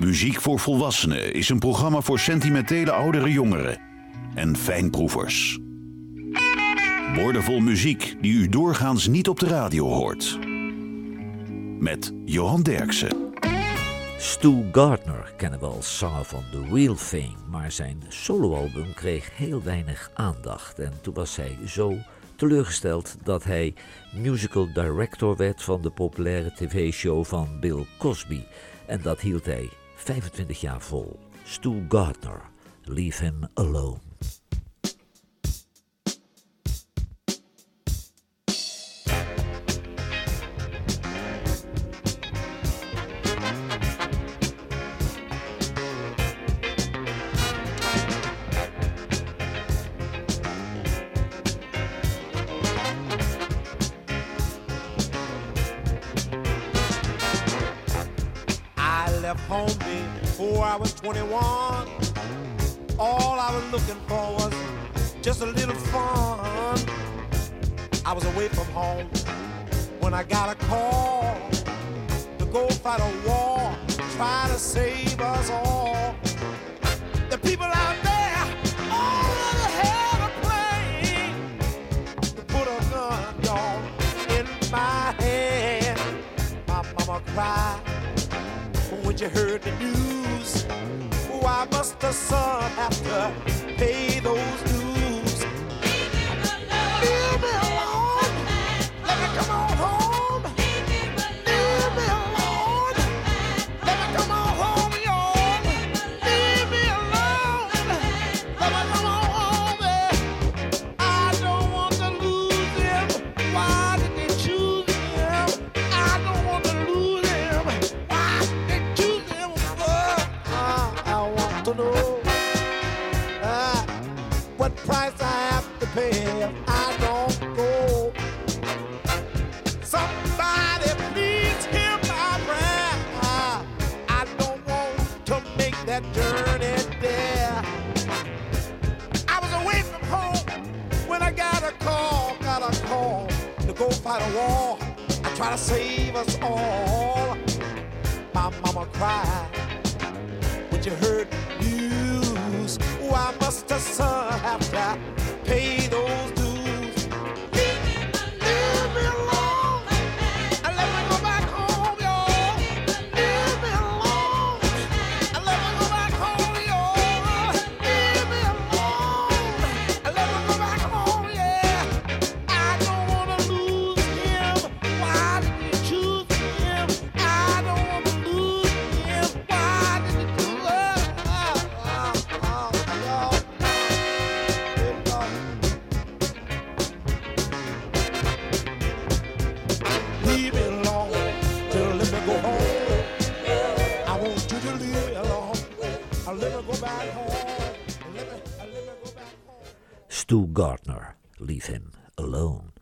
Muziek voor Volwassenen is een programma voor sentimentele oudere jongeren en fijnproevers. Woordenvol muziek die u doorgaans niet op de radio hoort. Met Johan Derksen. Stu Gardner kennen we als zanger van The Real Thing, maar zijn soloalbum kreeg heel weinig aandacht. En toen was hij zo teleurgesteld dat hij musical director werd van de populaire tv-show van Bill Cosby. En dat hield hij 25 jaar vol. Stu Gardner, Leave Him Alone. Why must have to pay those dues? Have if I don't go. Somebody please hear my. I don't want to make that journey there. I was away from home when I got a call, got a call to go fight a war. I try to save us all. My mama cried when you heard news. Why must the son have pay those Stu Gardner, Leave Him Alone.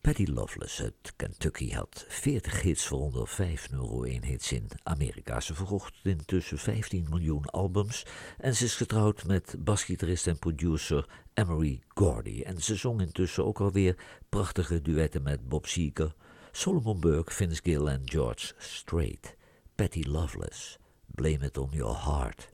Patty Loveless uit Kentucky had 40 hits voor onder 5 nummer 1 hits in Amerika. Ze verkocht intussen 15 miljoen albums en ze is getrouwd met basgitarist en producer Emery Gordy. En ze zong intussen ook alweer prachtige duetten met Bob Seger, Solomon Burke, Vince Gill en George Strait. Patty Loveless, Blame It On Your Heart.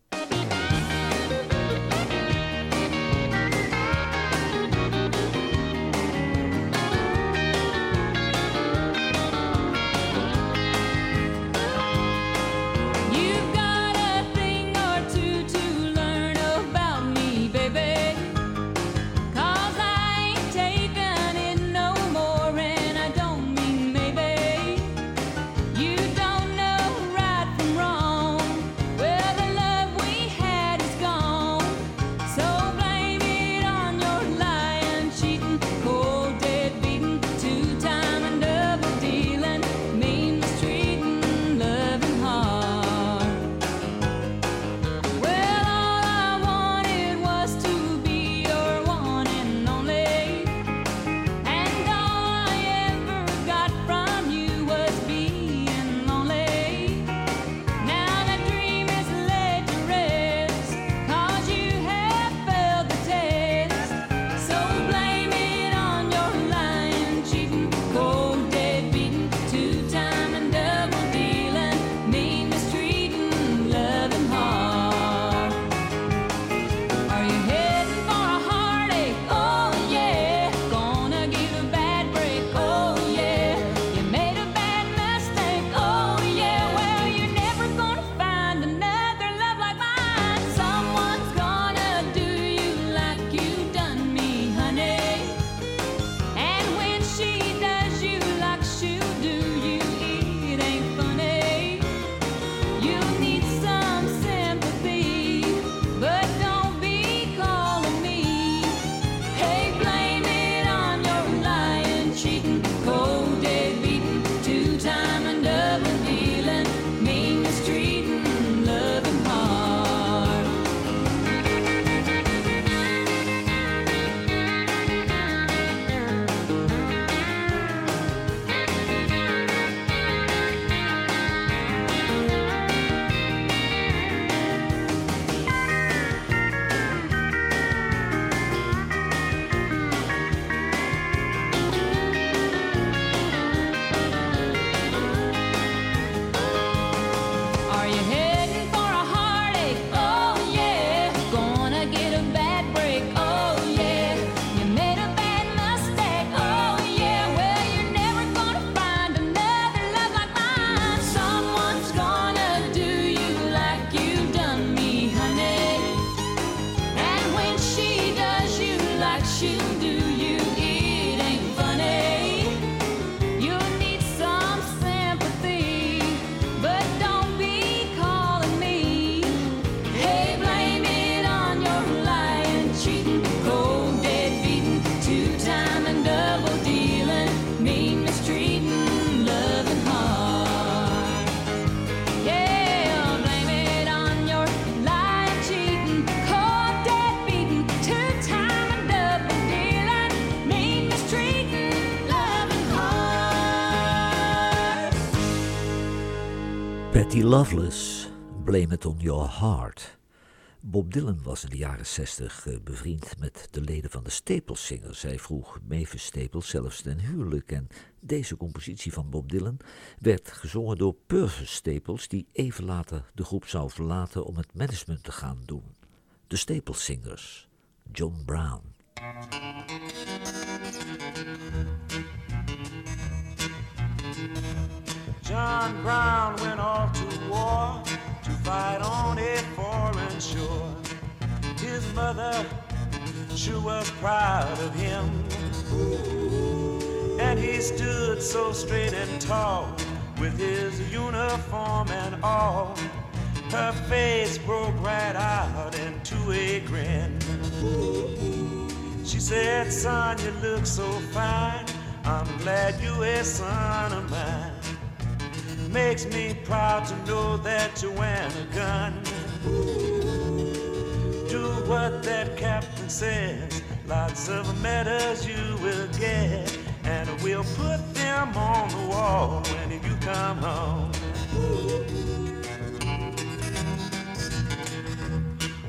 Loveless, Blame It On Your Heart. Bob Dylan was in de jaren 60 eh, bevriend met de leden van de Staples Singers. Vroeg Mavis Staples zelfs ten huwelijk en deze compositie van Bob Dylan werd gezongen door Purvis Staples die even later de groep zou verlaten om het management te gaan doen. De Staples Singers, John Brown. John Brown went off to war to fight on a foreign shore. His mother sure was proud of him. And he stood so straight and tall with his uniform and all. Her face broke right out into a grin. She said, Son, you look so fine. I'm glad you are a son of mine. Makes me proud to know that you wear a gun. Do what that captain says. Lots of medals you will get. And we'll put them on the wall when you come home.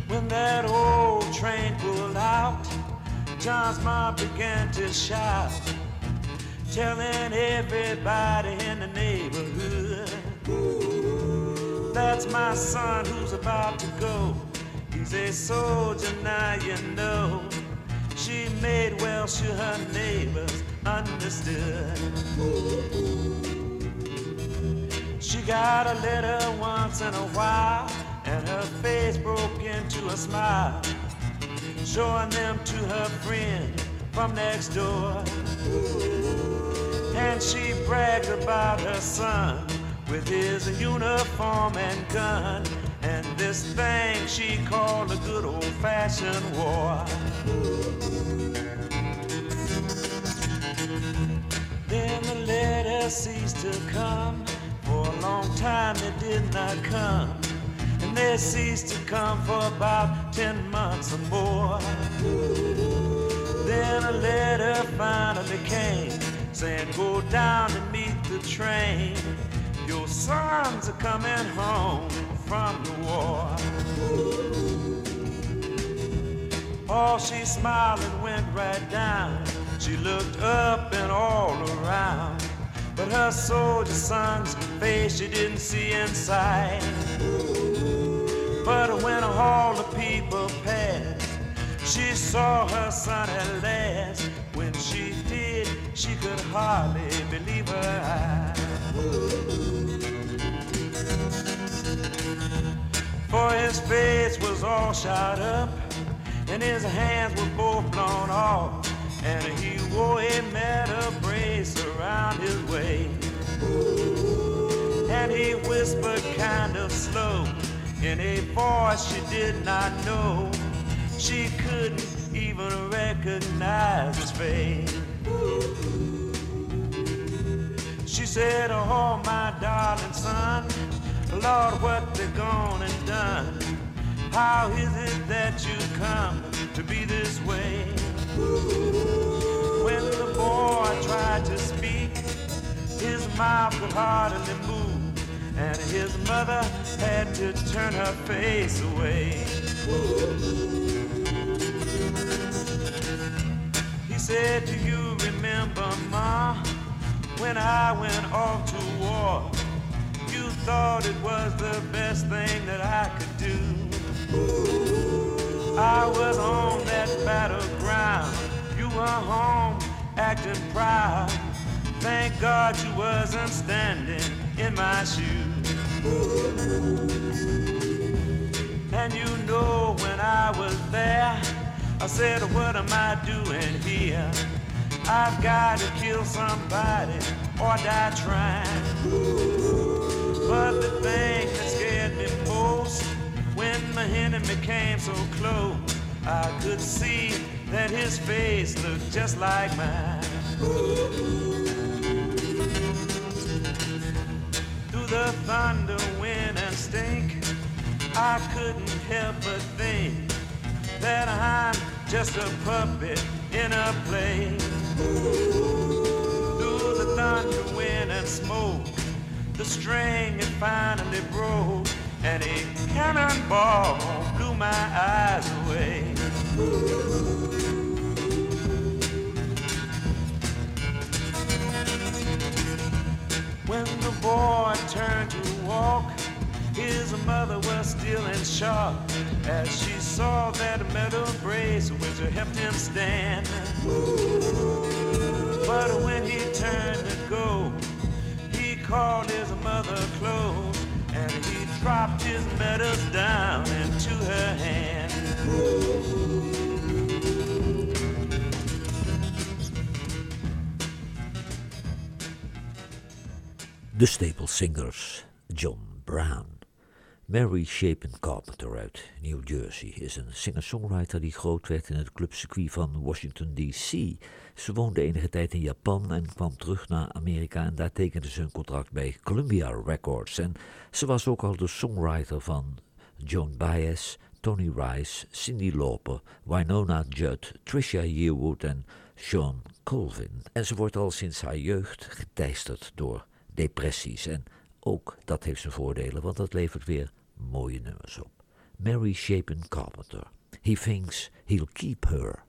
When that old train pulled out, John's mom began to shout, telling everybody in the neighborhood, That's my son who's about to go. He's a soldier now, you know. She made well sure her neighbors understood. She got a letter once in a while, and her face broke into a smile, showing them to her friend from next door. And she bragged about her son with his uniform and gun, and this thing she called a good old fashioned war. Then the letters ceased to come. For a long time they did not come. And they ceased to come for about ten months or more. Then a letter finally came saying, Go down and meet the train. Your sons are coming home from the war. Oh, she smiled and went right down. She looked up and all around. But her soldier son's face she didn't see inside. But when all the people passed, she saw her son at last. When she did, she could hardly believe her eyes. For his face was all shot up, and his hands were both blown off. And he wore a metal brace around his waist. And he whispered kind of slow in a voice she did not know. She couldn't even recognize his face. She said, Oh, my darling son, Lord, what they gone and done? How is it that you come to be this way? When the boy tried to speak, his mouth could hardly move, and his mother had to turn her face away. He said, Do you remember, Ma, when I went off to war? Thought it was the best thing that I could do. I was on that battleground. You were home acting proud. Thank God you wasn't standing in my shoes. And you know when I was there, I said, What am I doing here? I've got to kill somebody or die trying. But the thing that scared me most when my enemy came so close, I could see that his face looked just like mine. Through the thunder, wind, and stink, I couldn't help but think that I'm just a puppet in a play. Through the thunder, wind, and smoke, The string had finally broke, and a cannonball blew my eyes away. When the boy turned to walk, his mother was still in shock as she saw that metal brace which helped him stand. But when he turned to go, he called his mother and he dropped his medals down into her hand. De Staple Singers, John Brown. Mary Shapen Carpenter uit New Jersey is een singer-songwriter die groot werd in het clubcircuit van Washington D.C. Ze woonde enige tijd in Japan en kwam terug naar Amerika en daar tekende ze een contract bij Columbia Records. En ze was ook al de songwriter van Joan Baez, Tony Rice, Cindy Lauper, Winona Judd, Trisha Yearwood en Sean Colvin. En ze wordt al sinds haar jeugd geteisterd door depressies. En ook dat heeft zijn voordelen, want dat levert weer mooie nummers op. Mary Shapen Carpenter. He thinks he'll keep her.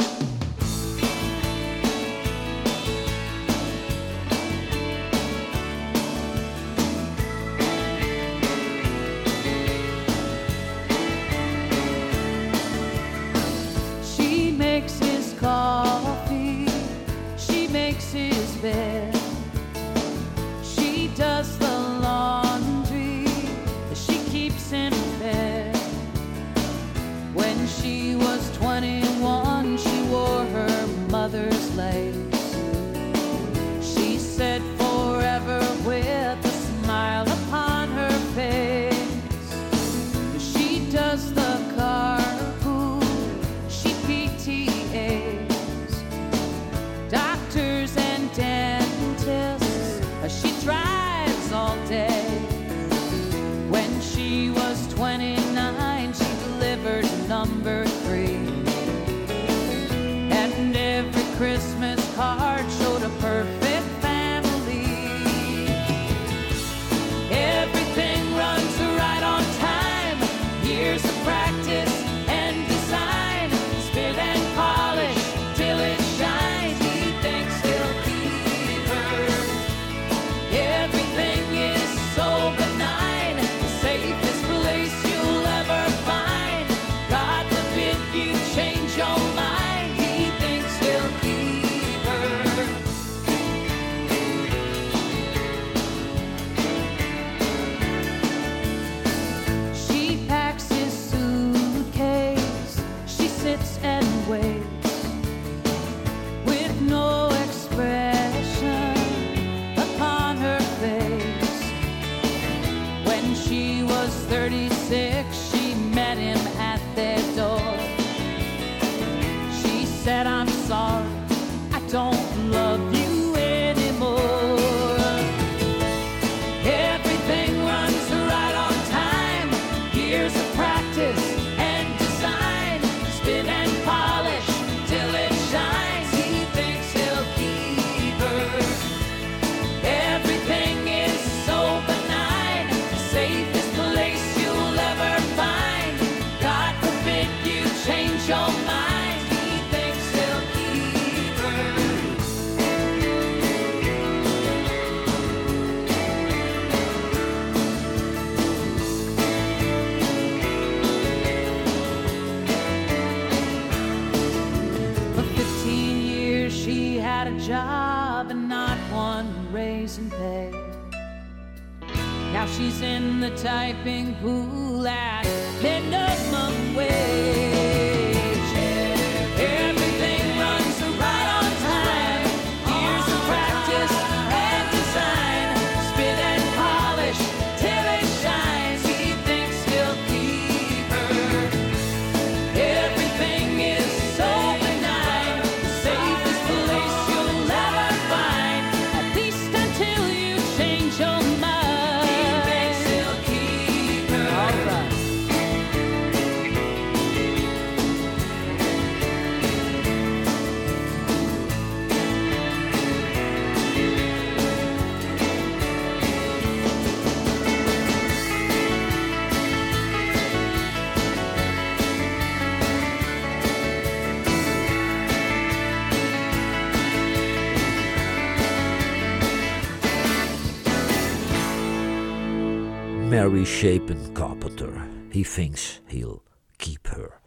Mary Shapen Carpenter. He thinks he'll keep her.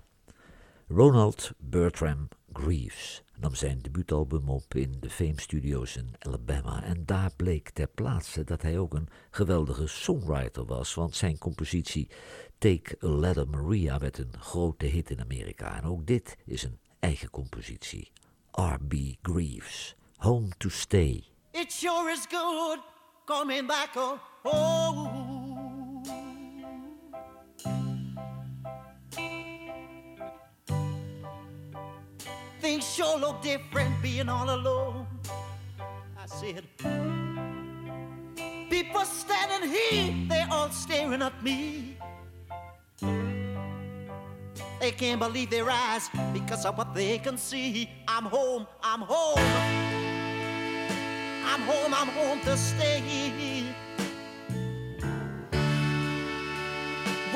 Ronald Bertram Greaves nam zijn debuutalbum op in de Fame Studios in Alabama en daar bleek ter plaatse dat hij ook een geweldige songwriter was, want zijn compositie Take a Letter Maria werd een grote hit in Amerika en ook dit is een eigen compositie. R.B. Greaves, Home to Stay. It sure is good coming back home. Things sure look different being all alone. I said, people standing here, they all staring at me. They can't believe their eyes because of what they can see. I'm home, I'm home. I'm home, I'm home to stay.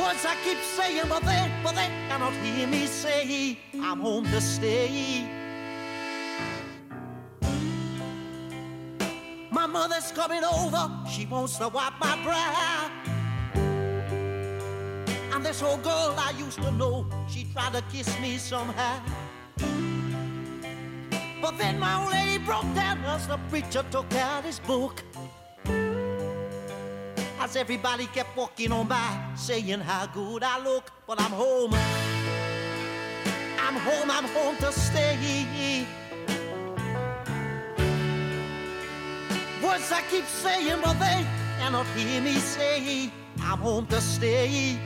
Words I keep saying, but they, but they cannot hear me say, I'm home to stay. My mother's coming over, she wants to wipe my brow. And this old girl I used to know, she tried to kiss me somehow. But then my old lady broke down as the preacher took out his book. As everybody kept walking on by, saying how good I look. But I'm home. I'm home, I'm home to stay. Words I keep saying, but they cannot hear me say, I'm home to stay.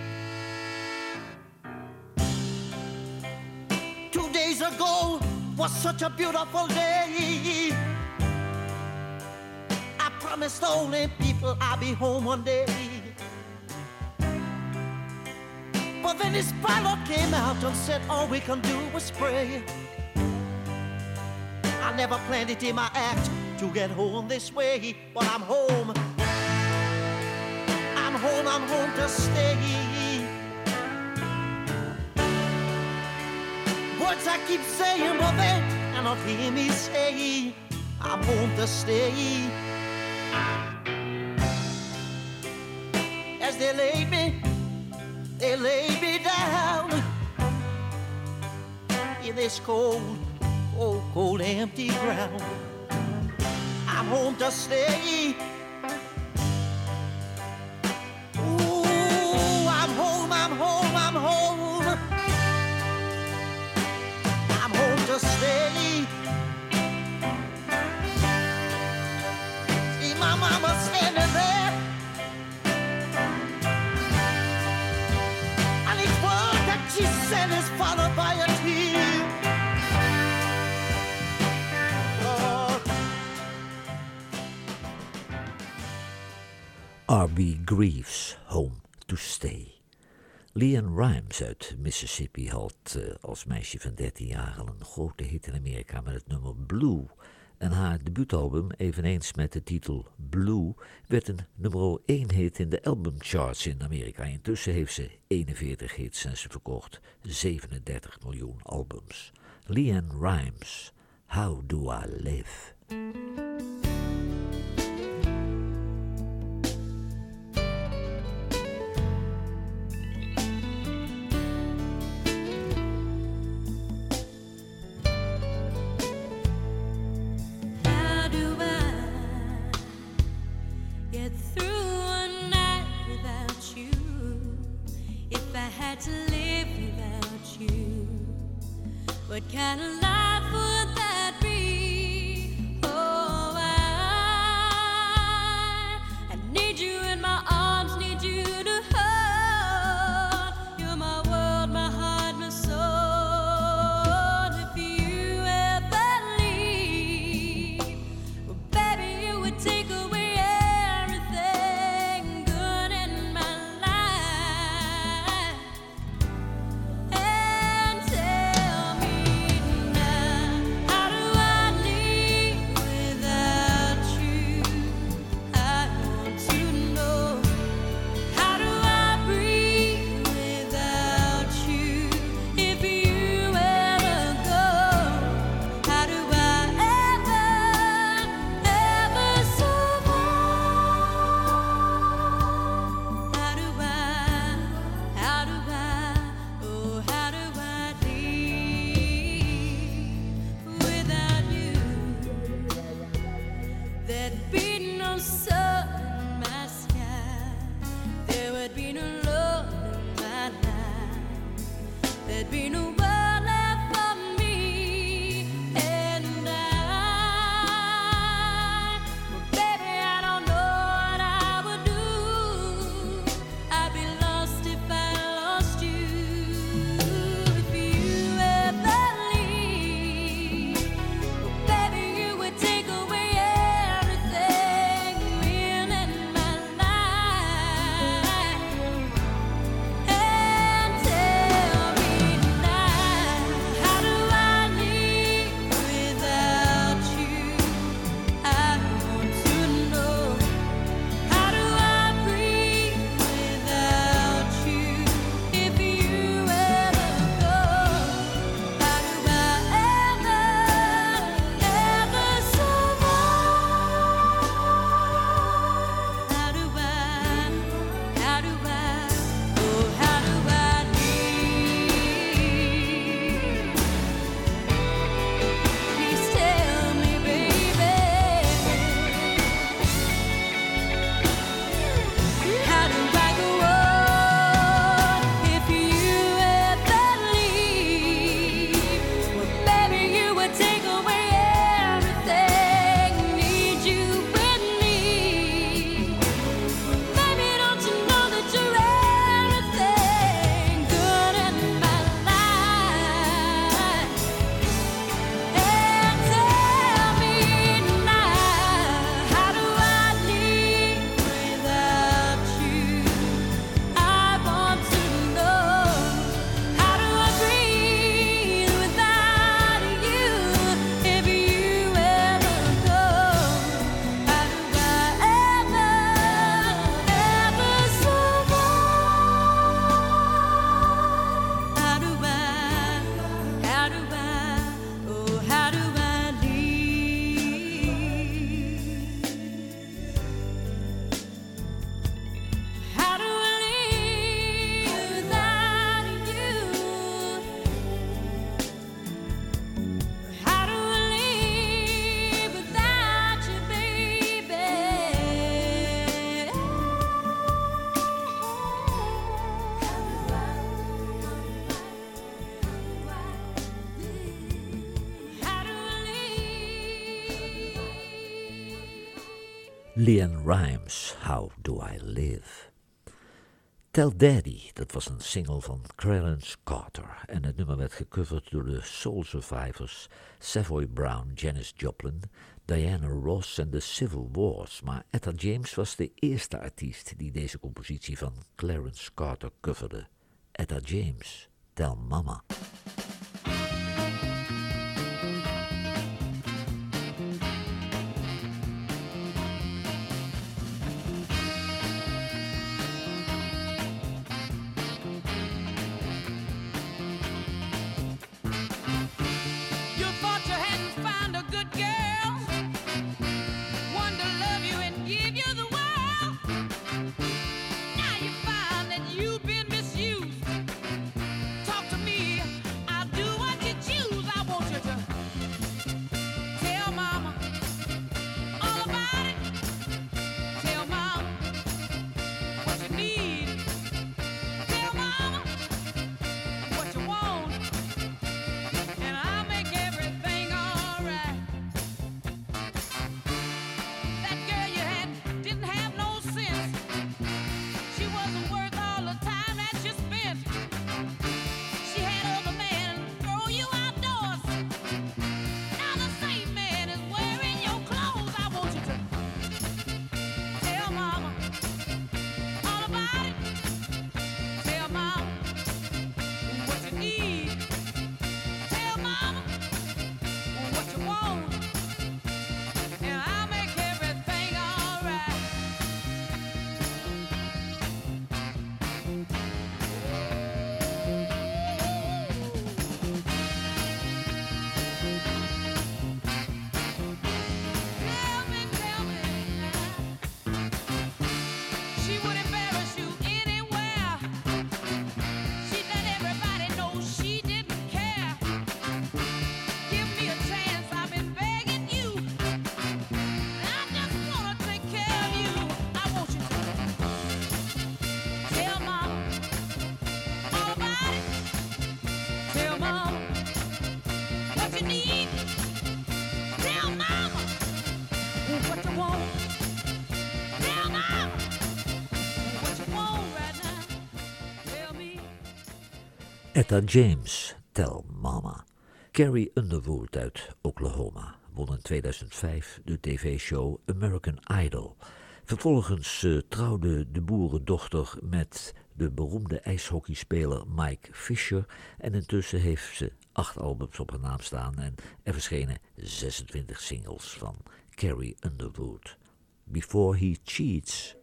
Two days ago was such a beautiful day. Promised the people I'd be home one day. But then this pilot came out and said all we can do is pray. I never planned it in my act to get home this way, but I'm home. I'm home, I'm home to stay. Words I keep saying, but they cannot hear me say, I'm home to stay. As they laid me, they laid me down in this cold, cold, cold, empty ground. I'm home to stay. Ooh, I'm home, I'm home, I'm home. I'm home to stay. R.B. Greaves, Home to Stay. Leanne Rimes uit Mississippi had eh, als meisje van 13 jaar al een grote hit in Amerika met het nummer Blue. En haar debuutalbum, eveneens met de titel Blue, werd een nummer 1 hit in de albumcharts in Amerika. Intussen heeft ze 41 hits en ze verkocht 37 miljoen albums. Leanne Rimes, How Do I Live? Leanne Rimes, How Do I Live? Tell Daddy, dat was een single van Clarence Carter en het nummer werd gecoverd door de Soul Survivors, Savoy Brown, Janis Joplin, Diana Ross en de Civil Wars, maar Etta James was de eerste artiest die deze compositie van Clarence Carter coverde. Etta James, Tell Mama. Etta James, Tell Mama. Carrie Underwood uit Oklahoma won in 2005 de tv-show American Idol. Vervolgens eh, trouwde de boerendochter met de beroemde ijshockeyspeler Mike Fisher en intussen heeft ze acht albums op haar naam staan en er verschenen 26 singles van Carrie Underwood. Before He Cheats.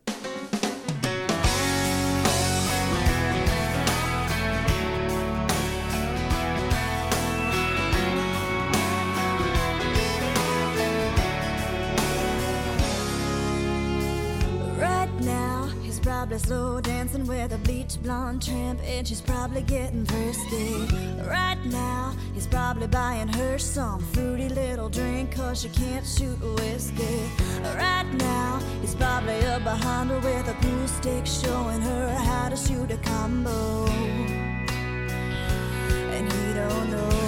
Probably slow dancing with a bleach blonde tramp, and she's probably getting frisky. Right now, he's probably buying her some fruity little drink, cause she can't shoot whiskey. Right now, he's probably up behind her with a pool stick, showing her how to shoot a combo. And he don't know.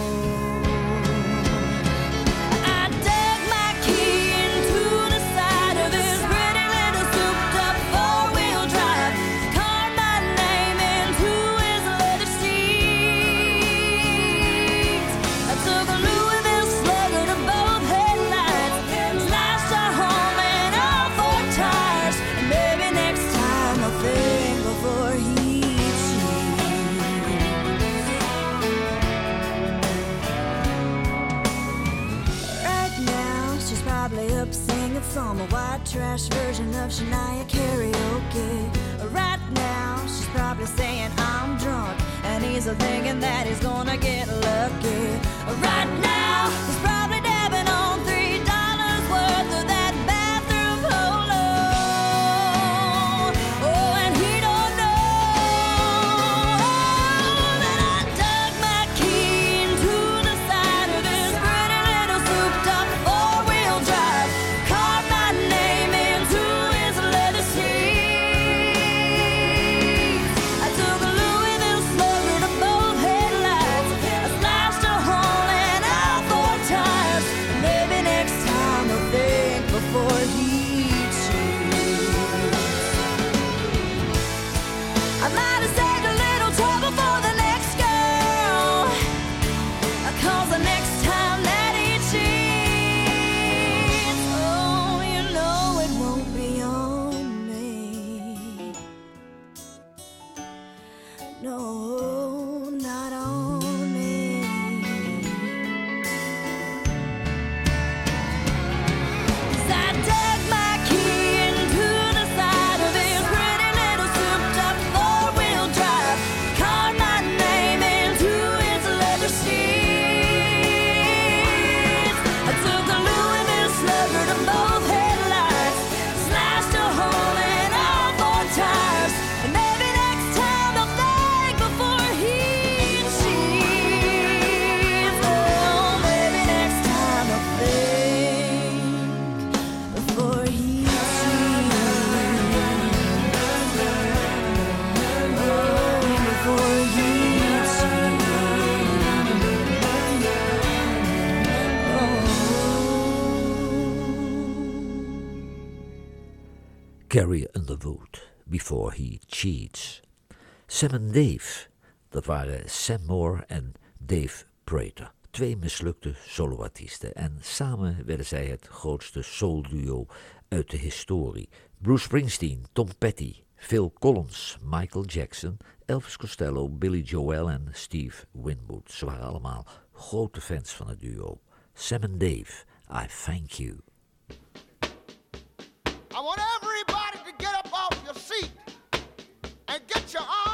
Singing some white trash version of Shania karaoke. Right now, she's probably saying I'm drunk, and he's thinking that he's gonna get lucky. Right now, Carrie Underwood, Before He Cheats. Sam en Dave, dat waren Sam Moore en Dave Prater. Twee mislukte soloartiesten en samen werden zij het grootste soulduo uit de historie. Bruce Springsteen, Tom Petty, Phil Collins, Michael Jackson, Elvis Costello, Billy Joel en Steve Winwood. Ze waren allemaal grote fans van het duo. Sam en Dave, I Thank You. I your arms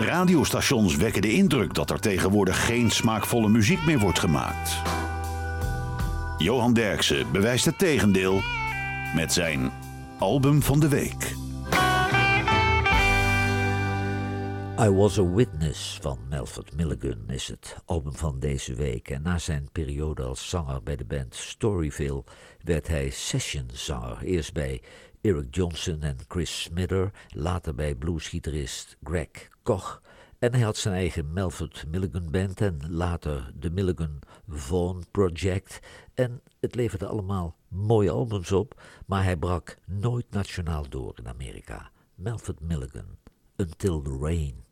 Radiostations wekken de indruk dat er tegenwoordig geen smaakvolle muziek meer wordt gemaakt. Johan Derksen bewijst het tegendeel met zijn album van de week. I Was a Witness van Melford Milligan is het album van deze week. En na zijn periode als zanger bij de band Storyville werd hij sessionzanger. Eerst bij Eric Johnson en Chris Smither, later bij bluesgitarist Greg Koch. En hij had zijn eigen Melford Milligan Band en later de Milligan Vaughan Project. En het leverde allemaal mooie albums op, maar hij brak nooit nationaal door in Amerika. Melford Milligan, Until the Rain.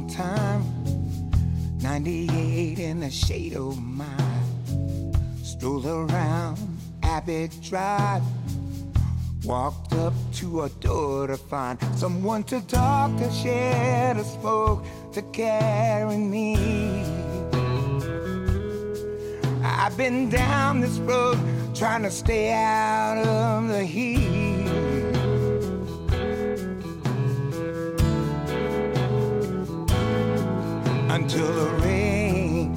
Time. 98 in the shade of mine. Strolled around Abbey Drive. Walked up to a door to find someone to talk to, share to smoke, to carry me. I've been down this road trying to stay out of the heat. Until the rain,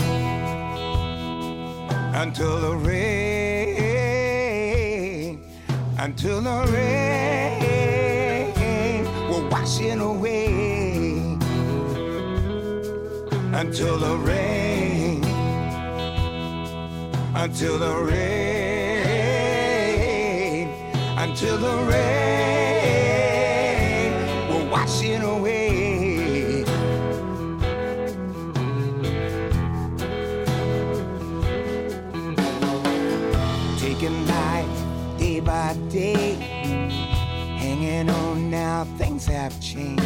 until the rain, until the rain. Will wash it away, until the rain, until the rain, until the rain have changed.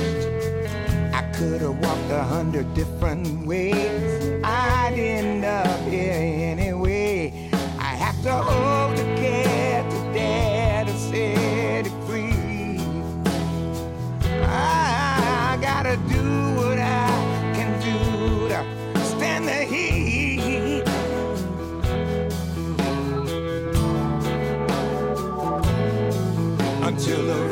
I could have walked a hundred different ways. I'd end up here anyway. I have to hold the care to dare to set it free. I gotta do what I can do to stand the heat. until the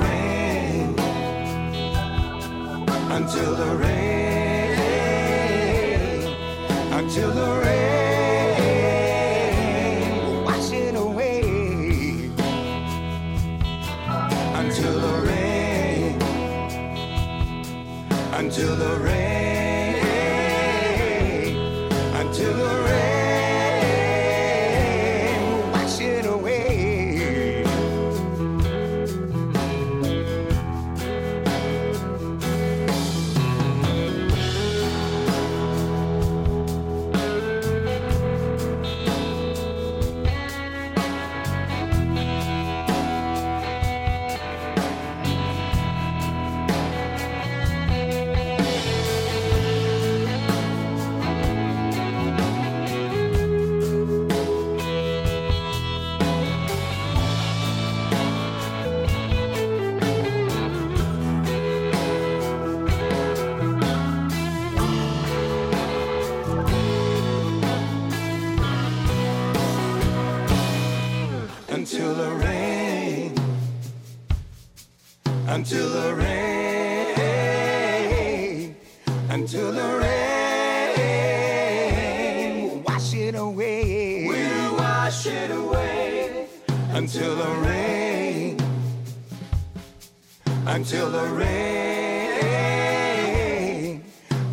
until the rain,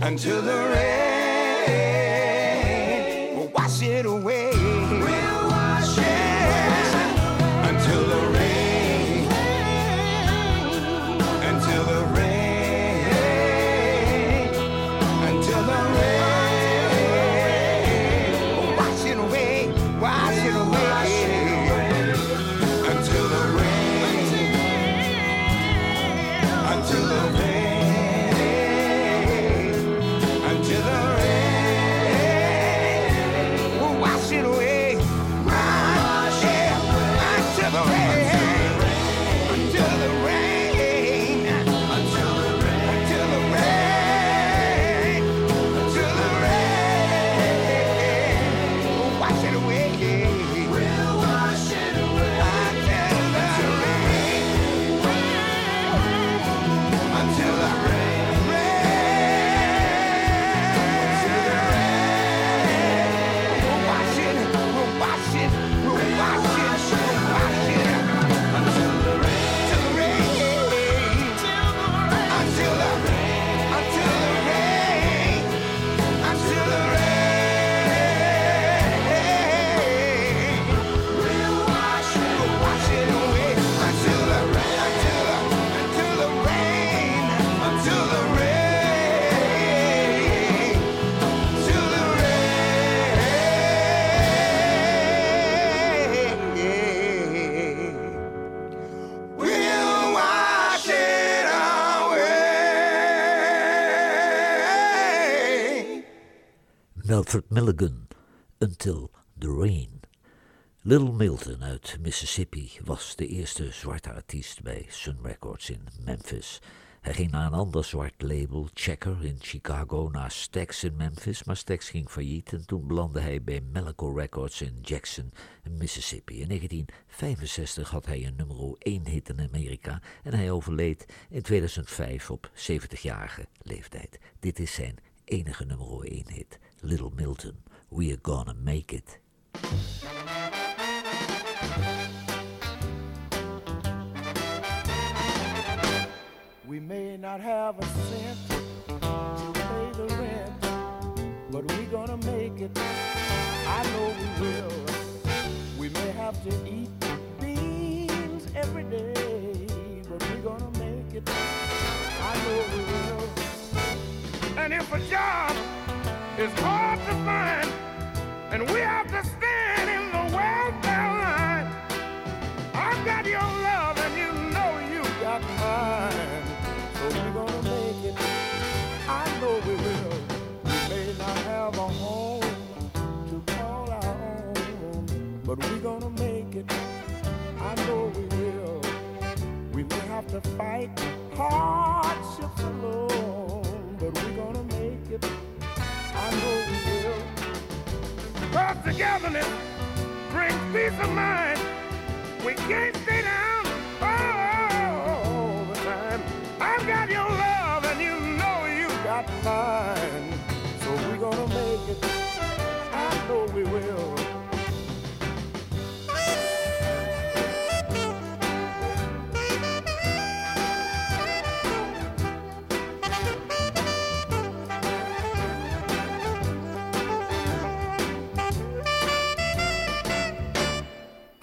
until the rain will wash it away. Alfred Milligan, Until the Rain. Little Milton uit Mississippi was de eerste zwarte artiest bij Sun Records in Memphis. Hij ging naar een ander zwart label, Checker, in Chicago, naar Stax in Memphis, maar Stax ging failliet en toen belandde hij bij Melico Records in Jackson, Mississippi. In 1965 had hij een nummer 1 hit in Amerika en hij overleed in 2005 op 70-jarige leeftijd. Dit is zijn enige nummer 1 hit, Little Milton, We're Gonna Make It. We may not have a cent to pay the rent, but we're gonna make it. I know we will. We may have to eat beans every day, but we're gonna make it. I know we will. And if a job is hard to find, and we have to stand in the welfare line, I've got your love, and you know you got mine. So we're gonna make it. I know we will. We may not have a home to call our own, but we're gonna make it. I know we will. We may have to fight hardships alone, but we're gonna make it. I know we will. Cause togetherness brings peace of mind. We can't stay down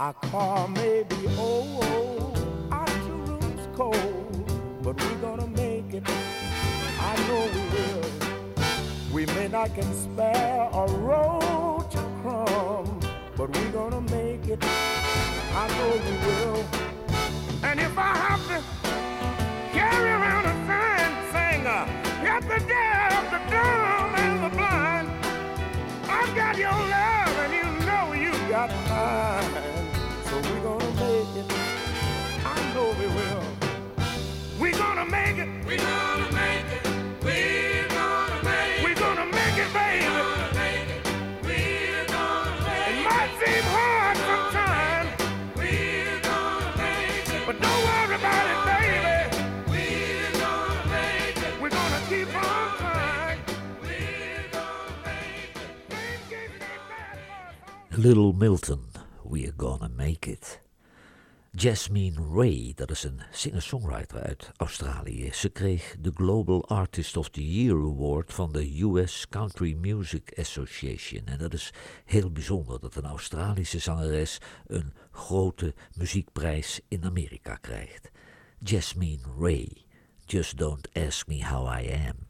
Our car may be old, our two rooms cold, but we're gonna make it. I know we will. We may not can spare a roach or crumb, but we're gonna make it. I know we will. And if I have to carry around a sign saying, uh, "Get the deaf, the dumb, and the blind," I've got your love, and you know you got mine. I know we will. We're gonna make it. We're gonna make it. We're gonna make it. We're gonna make it, baby. We're gonna make it. We're gonna make it. It might seem hard sometimes. We're gonna make it. But don't worry about it, baby. We're gonna make it. We're gonna keep on trying. We're gonna make it. Things get so bad for us. Little Milton, We're Gonna Make It. Jasmine Ray, dat is een singer-songwriter uit Australië. Ze kreeg de Global Artist of the Year Award van de US Country Music Association. En dat is heel bijzonder dat een Australische zangeres een grote muziekprijs in Amerika krijgt. Jasmine Ray, Just Don't Ask Me How I Am.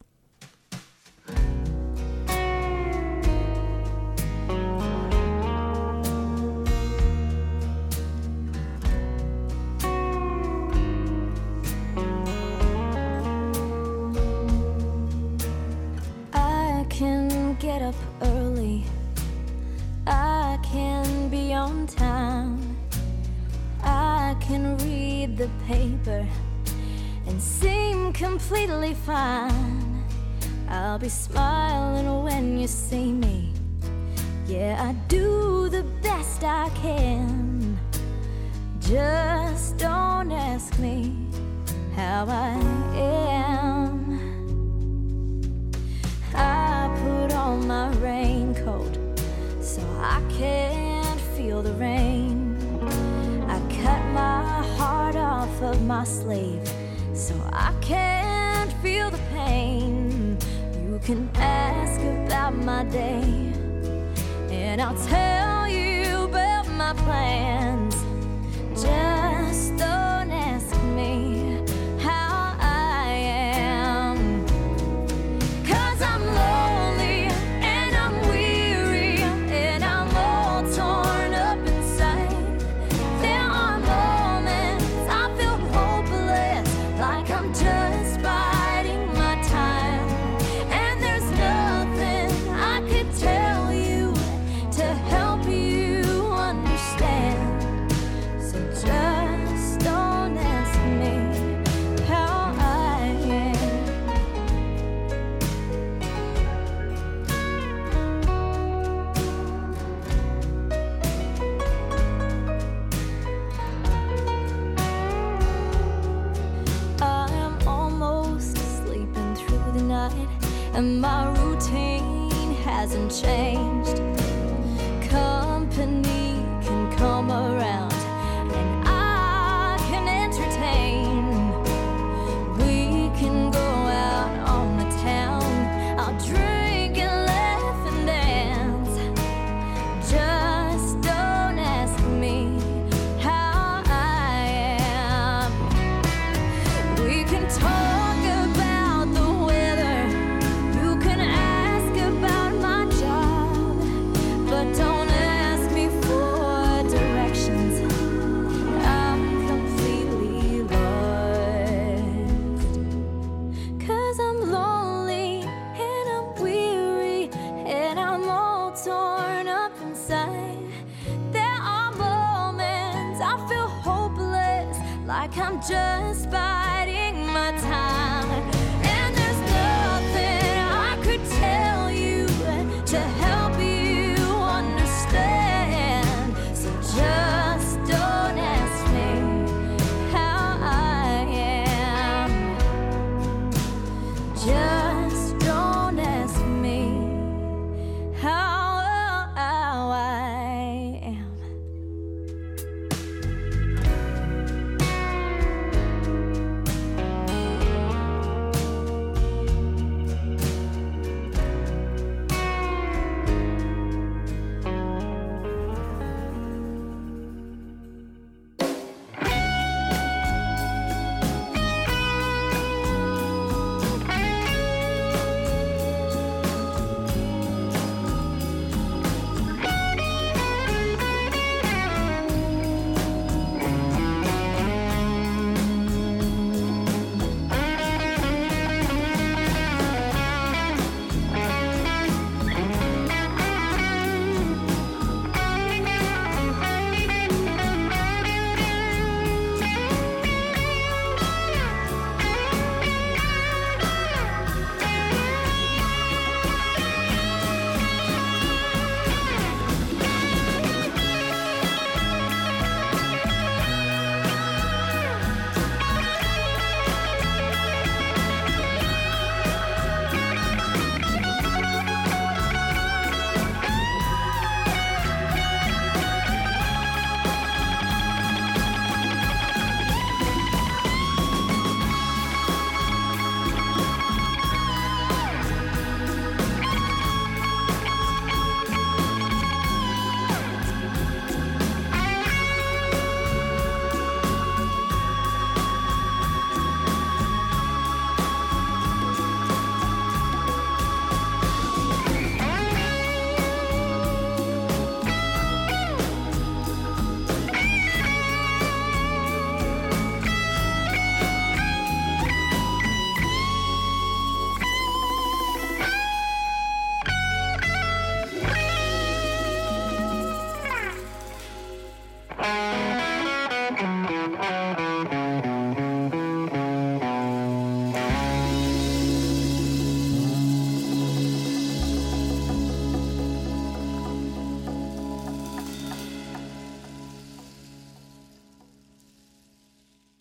On time. I can read the paper and seem completely fine. I'll be smiling when you see me. Yeah, I do the best I can. Just don't ask me how I am. I put on my raincoat so I can't feel the rain. I cut my heart off of my sleeve so I can't feel the pain. You can ask about my day, and I'll tell you about my plans. Just hasn't